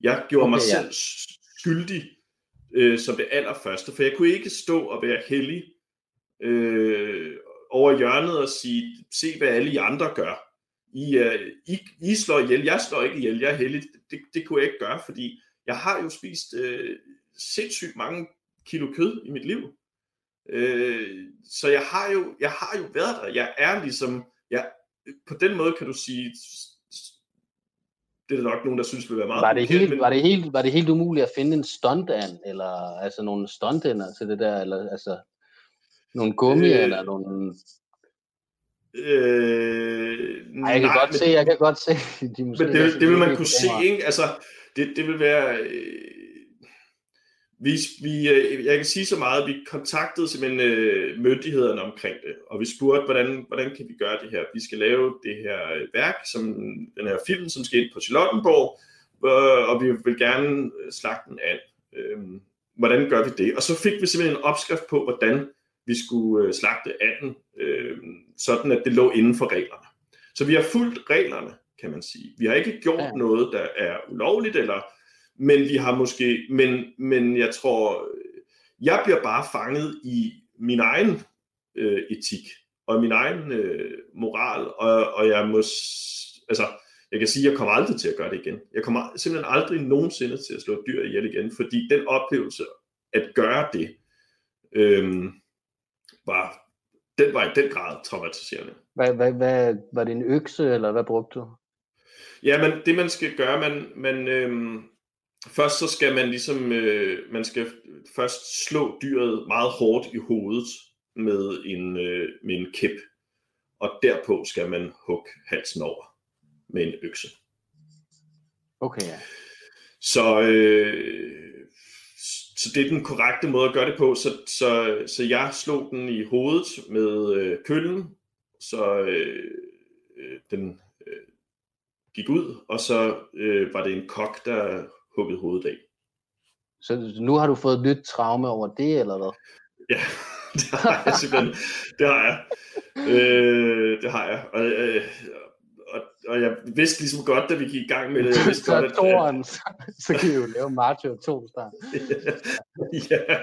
S3: Jeg gjorde okay, mig ja. selv skyldig øh, som det allerførste, for jeg kunne ikke stå og være hellig øh, over hjørnet og sige, se hvad alle I andre gør. I, uh, I, I slår ihjel, jeg slår ikke ihjel, jeg er heldig. Det, det kunne jeg ikke gøre, fordi jeg har jo spist uh, sindssygt mange kilo kød i mit liv. Øh, så jeg har, jo, jeg har jo været der. Jeg er ligesom, jeg, på den måde kan du sige, det er der nok nogen, der synes vil være meget
S2: var det, helt, men... var, det helt, var det helt umuligt at finde en stuntand, eller altså nogle stuntænder til det der, eller altså nogle gummi, øh, eller nogle... Øh, Ej, jeg kan nej, godt men, se, jeg kan godt se.
S3: De måske men det, det vil man kunne se, ikke? Altså, det, det vil være... Øh, vi, vi, øh, jeg kan sige så meget, at vi kontaktede simpelthen øh, myndighederne omkring det, og vi spurgte, hvordan, hvordan kan vi gøre det her? Vi skal lave det her øh, værk, som den her film, som skal ind på Charlottenborg, og vi vil gerne slagte den an. Øhm, hvordan gør vi det? Og så fik vi simpelthen en opskrift på, hvordan vi skulle slagte anden, sådan at det lå inden for reglerne. Så vi har fulgt reglerne, kan man sige. Vi har ikke gjort noget, der er ulovligt, eller men vi har måske, men, men jeg tror, jeg bliver bare fanget i min egen øh, etik, og min egen øh, moral, og, og jeg må, altså, jeg kan sige, at jeg kommer aldrig til at gøre det igen. Jeg kommer simpelthen aldrig nogensinde til at slå et dyr ihjel igen, fordi den oplevelse at gøre det, øh, var, den var i den grad traumatiserende.
S2: Hvad, hvad, hvad, var det en økse, eller hvad brugte du?
S3: Ja, men det man skal gøre, man, man, øh, først så skal man ligesom, øh, man skal først slå dyret meget hårdt i hovedet med en, øh, med en kæp, og derpå skal man hugge halsen over med en økse.
S2: Okay, ja.
S3: Så, øh, så det er den korrekte måde at gøre det på. Så, så, så jeg slog den i hovedet med øh, køllen, så øh, øh, den øh, gik ud, og så øh, var det en kok, der huggede hovedet af.
S2: Så nu har du fået et nyt traume over det, eller hvad?
S3: Ja, det har jeg simpelthen. Det har jeg. Øh, det har jeg. Og, øh, og, og jeg vidste ligesom godt, da vi gik i gang med det. Jeg vidste
S2: så
S3: godt, at,
S2: toren, så, kan vi jo lave Mario 2 start.
S3: ja,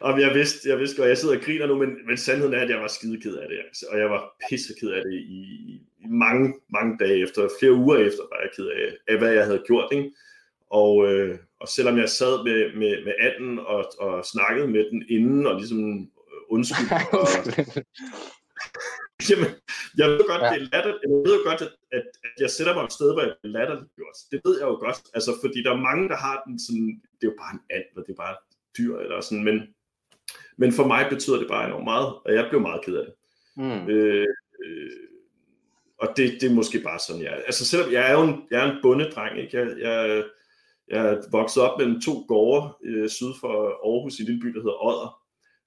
S3: og jeg vidste, jeg vidste godt, jeg sidder og griner nu, men, men sandheden er, at jeg var skide ked af det. Altså. Og jeg var pisse ked af det i, i mange, mange dage efter, flere uger efter, var jeg ked af, af hvad jeg havde gjort. Ikke? Og, øh, og selvom jeg sad med, med, med anden og, og snakkede med den inden, og ligesom undskyld, og, Jamen, jeg ved godt, ja. det er latter, jeg ved godt, at, at, at jeg sætter mig et sted, hvor jeg bliver latterliggjort. Det ved jeg jo godt, altså, fordi der er mange, der har den sådan, det er jo bare en and, og det er bare dyr, eller sådan, men, men for mig betyder det bare enormt meget, og jeg blev meget ked af det. Mm. Øh, øh, og det, det er måske bare sådan, jeg er. Altså selvom jeg er jo en, jeg er en bundedreng, ikke? Jeg, jeg, jeg er vokset op mellem to gårde øh, syd for Aarhus i en lille by, der hedder Odder.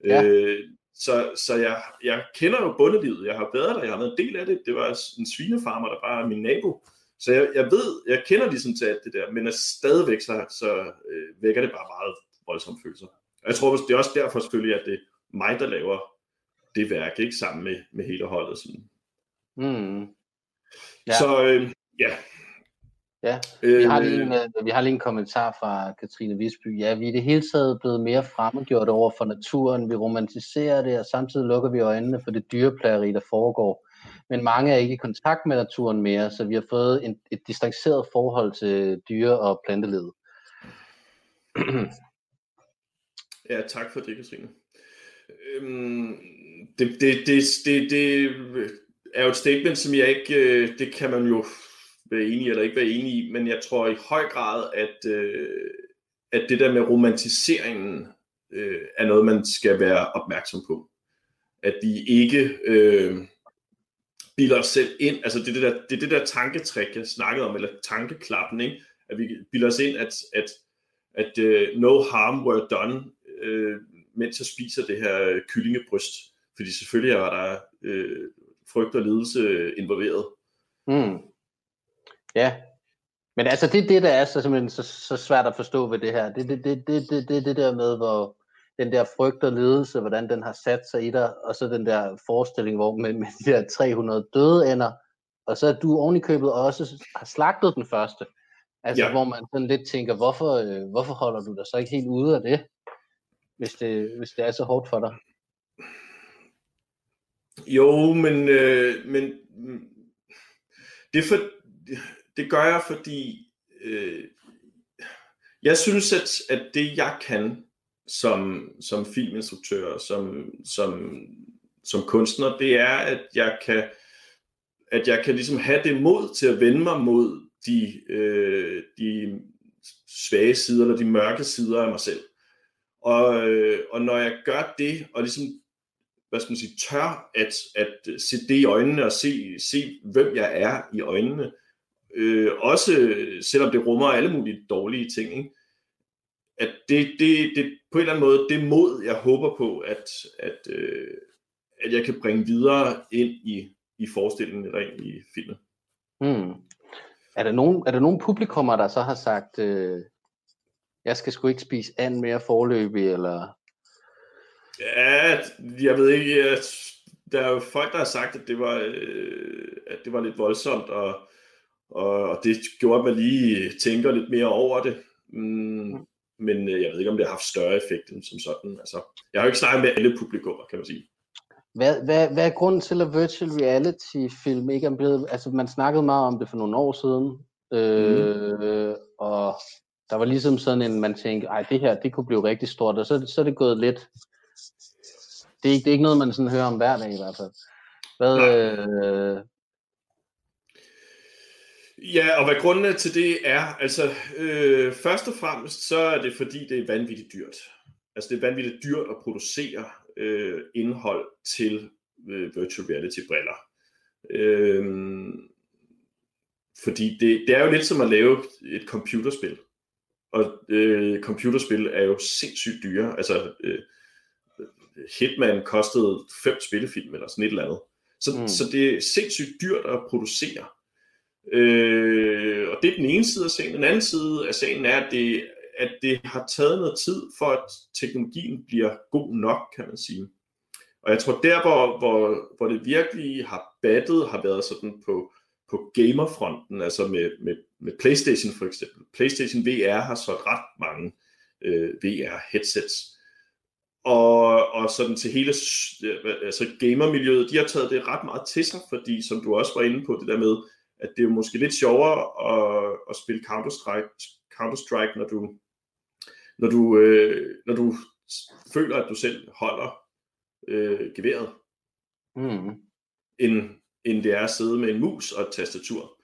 S3: Ja. Øh, så, så jeg, jeg kender jo bundelivet. Jeg har været der, jeg har været en del af det. Det var en svinefarmer, der bare er min nabo. Så jeg, jeg ved, jeg kender ligesom til alt det der, men stadigvæk så, så øh, vækker det bare meget voldsomme følelser. Og jeg tror, det er også derfor selvfølgelig, at det er mig, der laver det værk, ikke sammen med, med hele holdet. Sådan. Mm. Ja. Så øh, ja,
S2: Ja, vi har, lige en, øh, vi har lige en kommentar fra Katrine Visby. Ja, vi er i det hele taget blevet mere fremmedgjort over for naturen. Vi romantiserer det, og samtidig lukker vi øjnene for det dyreplageri, der foregår. Men mange er ikke i kontakt med naturen mere, så vi har fået en, et distanceret forhold til dyre- og plantelivet.
S3: ja, tak for det, Katrine. Øhm, det, det, det, det, det er jo et statement, som jeg ikke, øh, det kan man jo være enig eller ikke være enig i, men jeg tror i høj grad, at, øh, at det der med romantiseringen øh, er noget, man skal være opmærksom på. At vi ikke øh, bilder os selv ind, altså det er det, der, det er det der tanketræk, jeg snakkede om, eller tankeklappen, ikke? at vi bilder os ind, at, at, at uh, no harm were done, øh, mens jeg spiser det her kyllingebryst. Fordi selvfølgelig var der øh, frygt og lidelse involveret. Mm.
S2: Ja, men altså det det, der er så, simpelthen så, så svært at forstå ved det her. Det er det, det, det, det, det, det der med, hvor den der frygt og ledelse, hvordan den har sat sig i dig, og så den der forestilling, hvor med, med de der 300 døde ender, og så at du oven i købet også har slagtet den første. Altså ja. hvor man sådan lidt tænker, hvorfor, øh, hvorfor holder du dig så ikke helt ude af det, hvis det, hvis det er så hårdt for dig?
S3: Jo, men, øh, men det er for, det gør jeg, fordi øh, jeg synes, at, at det jeg kan som, som filminstruktør, som, som, som kunstner, det er, at jeg kan at jeg kan ligesom have det mod til at vende mig mod de, øh, de svage sider, eller de mørke sider af mig selv. Og, øh, og når jeg gør det, og ligesom, hvad skal man sige, tør at, at se det i øjnene, og se, se hvem jeg er i øjnene, øh, også selvom det rummer alle mulige dårlige ting, ikke? at det, det, det på en eller anden måde, det mod, jeg håber på, at, at, øh, at jeg kan bringe videre ind i, i forestillingen eller ind i filmen. Hmm.
S2: Er der nogen, er der nogen publikummer, der så har sagt, øh, jeg skal sgu ikke spise and mere forløbig, eller?
S3: Ja, jeg ved ikke, jeg, der er jo folk, der har sagt, at det var, øh, at det var lidt voldsomt, og og det gjorde, at man lige tænker lidt mere over det. Mm, men øh, jeg ved ikke, om det har haft større effekt end som sådan. Altså, jeg har jo ikke snakket med alle publikummer, kan man sige.
S2: Hvad, hvad, hvad er grunden til, at virtual reality film ikke er blevet... Altså, man snakkede meget om det for nogle år siden, øh, mm. og der var ligesom sådan en, man tænkte, ej, det her, det kunne blive rigtig stort, og så, så er det gået lidt... Det er, ikke, det er ikke noget, man sådan hører om hver dag i hvert fald. Hvad, øh,
S3: Ja, og hvad grundene til det er, altså øh, først og fremmest, så er det fordi, det er vanvittigt dyrt. Altså det er vanvittigt dyrt at producere øh, indhold til øh, virtual reality briller. Øh, fordi det, det er jo lidt som at lave et computerspil. Og øh, computerspil er jo sindssygt dyre. Altså, øh, Hitman kostede fem spillefilm eller sådan et eller andet. Så, mm. så det er sindssygt dyrt at producere. Øh, og det er den ene side af sagen. Den anden side af sagen er, at det, at det har taget noget tid for, at teknologien bliver god nok, kan man sige. Og jeg tror, der hvor, hvor, hvor det virkelig har battet, har været sådan på, på gamerfronten, altså med, med, med PlayStation for eksempel. PlayStation VR har så ret mange øh, VR-headsets. Og, og sådan til hele øh, altså gamermiljøet, de har taget det ret meget til sig, fordi som du også var inde på, det der med, at det er måske lidt sjovere at, at spille Counter-Strike, Counter-Strike når du, når du, øh, når du føler, at du selv holder øh, geværet, mm. end, end det er at sidde med en mus og et tastatur.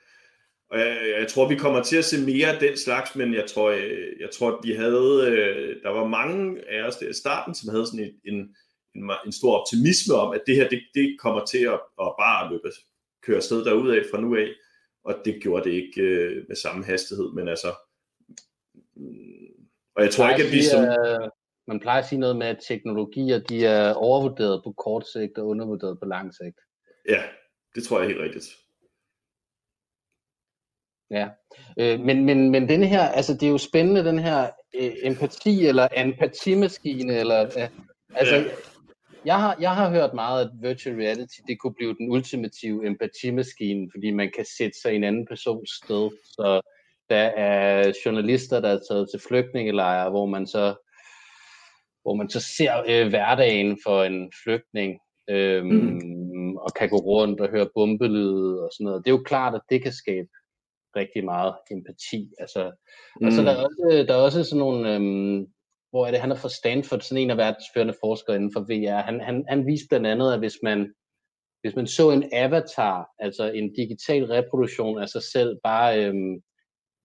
S3: Og jeg, jeg tror, vi kommer til at se mere af den slags, men jeg tror, jeg, øh, jeg tror at vi havde, øh, der var mange af os der i starten, som havde sådan en, en, en, en stor optimisme om, at det her, det, det kommer til at, at bare løbe, køre afsted derudad fra nu af, og det gjorde det ikke øh, med samme hastighed, men altså,
S2: mm, og jeg tror ikke, at vi som... Man plejer at sige noget med, at teknologier, de er overvurderet på kort sigt og undervurderet på lang sigt.
S3: Ja, det tror jeg er helt rigtigt.
S2: Ja, øh, men, men, men den her, altså det er jo spændende, den her øh, empati eller empatimaskine, eller, øh, altså, ja. Jeg, har, jeg har hørt meget, at virtual reality, det kunne blive den ultimative empatimaskine, fordi man kan sætte sig i en anden persons sted, så der er journalister, der er taget til flygtningelejre, hvor man så hvor man så ser øh, hverdagen for en flygtning, øh, mm. og kan gå rundt og høre bombelyde og sådan noget. Det er jo klart, at det kan skabe rigtig meget empati. Altså, mm. Og så der er også, der er også sådan nogle, øhm, hvor er det, han er fra Stanford, sådan en af verdens førende forskere inden for VR. Han, han, han viste blandt andet, at hvis man, hvis man så en avatar, altså en digital reproduktion af sig selv, bare øhm,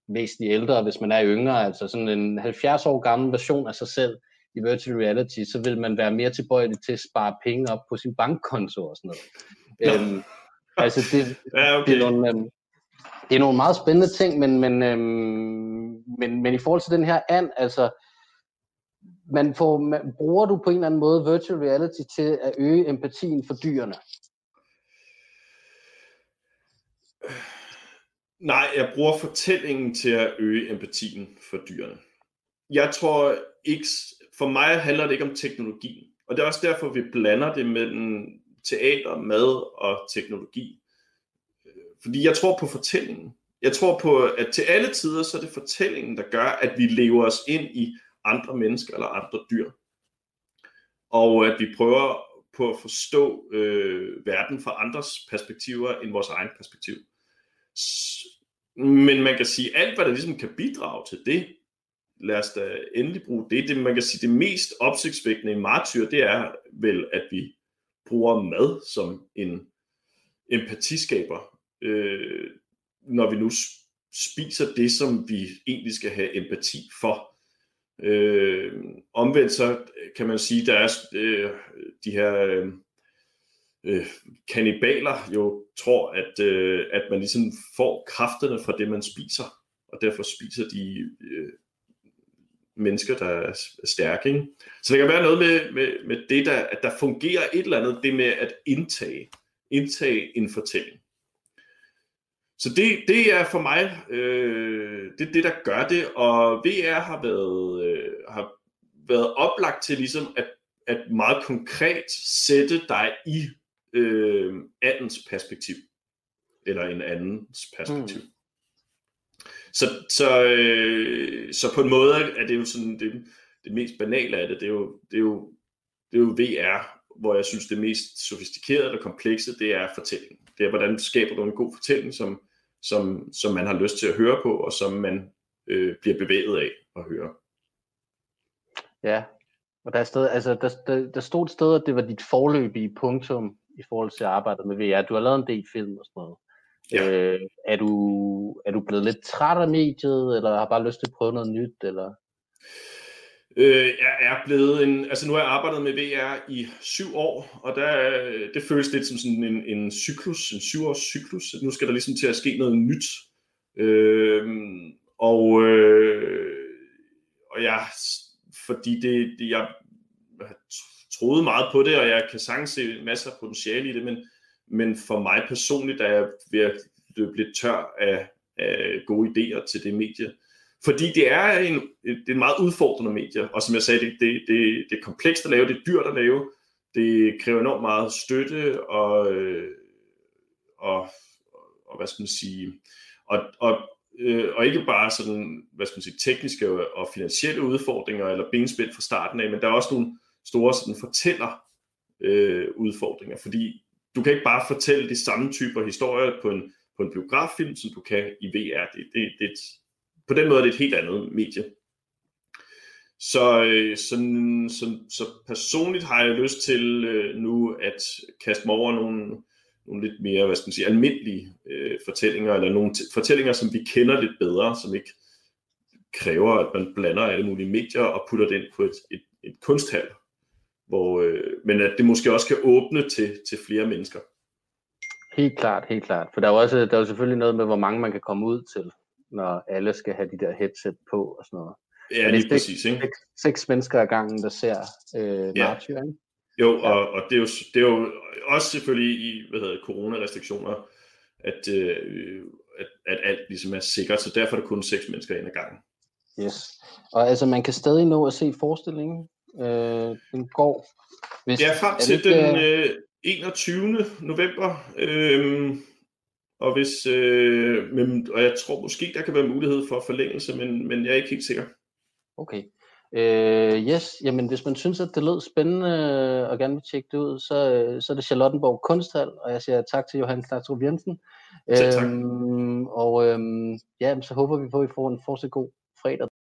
S2: væsentligt ældre, hvis man er yngre, altså sådan en 70 år gammel version af sig selv i virtual reality, så vil man være mere tilbøjelig til at spare penge op på sin bankkonto og sådan noget. Øhm, altså det, ja, okay. det er nogle, øhm, det er nogle meget spændende ting, men, men, øhm, men, men i forhold til den her and, altså, man får, man, bruger du på en eller anden måde virtual reality til at øge empatien for dyrene?
S3: Nej, jeg bruger fortællingen til at øge empatien for dyrene. Jeg tror ikke, for mig handler det ikke om teknologien. Og det er også derfor, vi blander det mellem teater, mad og teknologi. Fordi jeg tror på fortællingen. Jeg tror på, at til alle tider, så er det fortællingen, der gør, at vi lever os ind i andre mennesker eller andre dyr. Og at vi prøver på at forstå øh, verden fra andres perspektiver end vores egen perspektiv. Men man kan sige, alt hvad der ligesom kan bidrage til det, lad os da endelig bruge det. det man kan sige, det mest opsigtsvækkende i martyr, det er vel, at vi bruger mad som en empatiskaber øh, når vi nu spiser det, som vi egentlig skal have empati for. Øh, omvendt så øh, kan man sige, der er øh, de her øh, øh, kanibaler jo tror, at, øh, at man ligesom får kræfterne fra det, man spiser, og derfor spiser de øh, mennesker, der er stærke. Ikke? Så der kan være noget med, med, med det, der, at der fungerer et eller andet, det med at indtage, indtage en fortælling. Så det, det er for mig øh, det, det, der gør det, og VR har været, øh, har været oplagt til ligesom at, at meget konkret sætte dig i øh, andens perspektiv, eller en andens perspektiv. Mm. Så, så, øh, så på en måde er det jo sådan det, det mest banale af det, det er jo, det er jo, det er jo VR, hvor jeg synes det mest sofistikerede og komplekse, det er fortælling. Det er, hvordan skaber du en god fortælling, som, som, som man har lyst til at høre på, og som man øh, bliver bevæget af at høre.
S2: Ja, og der, er sted, altså, der, der, der stod et sted, at det var dit forløbige punktum i forhold til arbejdet med VR. Du har lavet en del film og sådan noget. Ja. Øh, er, du, er du blevet lidt træt af mediet, eller har bare lyst til at prøve noget nyt? Eller?
S3: Øh, jeg er blevet en, altså nu har jeg arbejdet med VR i syv år, og der, det føles lidt som sådan en, en cyklus, en syvårs cyklus. Nu skal der ligesom til at ske noget nyt. Øh, og, øh, og jeg, fordi det, det, jeg troede meget på det, og jeg kan sagtens se masser af potentiale i det, men, men for mig personligt er jeg ved at løbe lidt tør af, af gode idéer til det medie. Fordi det er en, det er en meget udfordrende medie, og som jeg sagde, det, det, det, det er komplekst at lave, det er dyrt at lave, det kræver enormt meget støtte, og, øh, og, og hvad skal man sige, og, og, øh, og ikke bare sådan, hvad skal man sige, tekniske og finansielle udfordringer, eller benspænd fra starten af, men der er også nogle store sådan fortæller øh, udfordringer, fordi du kan ikke bare fortælle de samme typer historier på en, på en biograffilm, som du kan i VR. Det, det, det, på den måde er det et helt andet medie. Så, øh, så, så, så personligt har jeg lyst til øh, nu at kaste mig over nogle, nogle lidt mere, hvad skal man sige, almindelige øh, fortællinger, eller nogle fortællinger, som vi kender lidt bedre, som ikke kræver, at man blander alle mulige medier og putter det ind på et, et, et kunsthal. Hvor, øh, men at det måske også kan åbne til, til flere mennesker.
S2: Helt klart, helt klart. For der er jo også der er jo selvfølgelig noget med, hvor mange man kan komme ud til, når alle skal have de der headset på og sådan noget.
S3: Ja, lige præcis. Ikke?
S2: Seks, seks mennesker ad gangen, der ser øh, ja. Martyr, ikke?
S3: Jo, ja. og, og det, er jo, det er jo også selvfølgelig i hvad hedder, coronarestriktioner, at, øh, at, at alt ligesom er sikkert, så derfor er der kun seks mennesker ind ad gangen.
S2: Yes. Og altså, man kan stadig nå at se forestillingen. Øh, den går...
S3: Hvis, ja, frem til den øh, 21. november. Øh, og, hvis, øh, men, og jeg tror måske, der kan være mulighed for forlængelse, men, men jeg er ikke helt sikker.
S2: Okay. Øh, yes, jamen hvis man synes, at det lød spændende og gerne vil tjekke det ud, så, så er det Charlottenborg Kunsthal, og jeg siger tak til Johan Klartrup Jensen.
S3: Selv tak. Øhm,
S2: og øhm, ja, så håber vi på, at vi får en fortsat god fredag.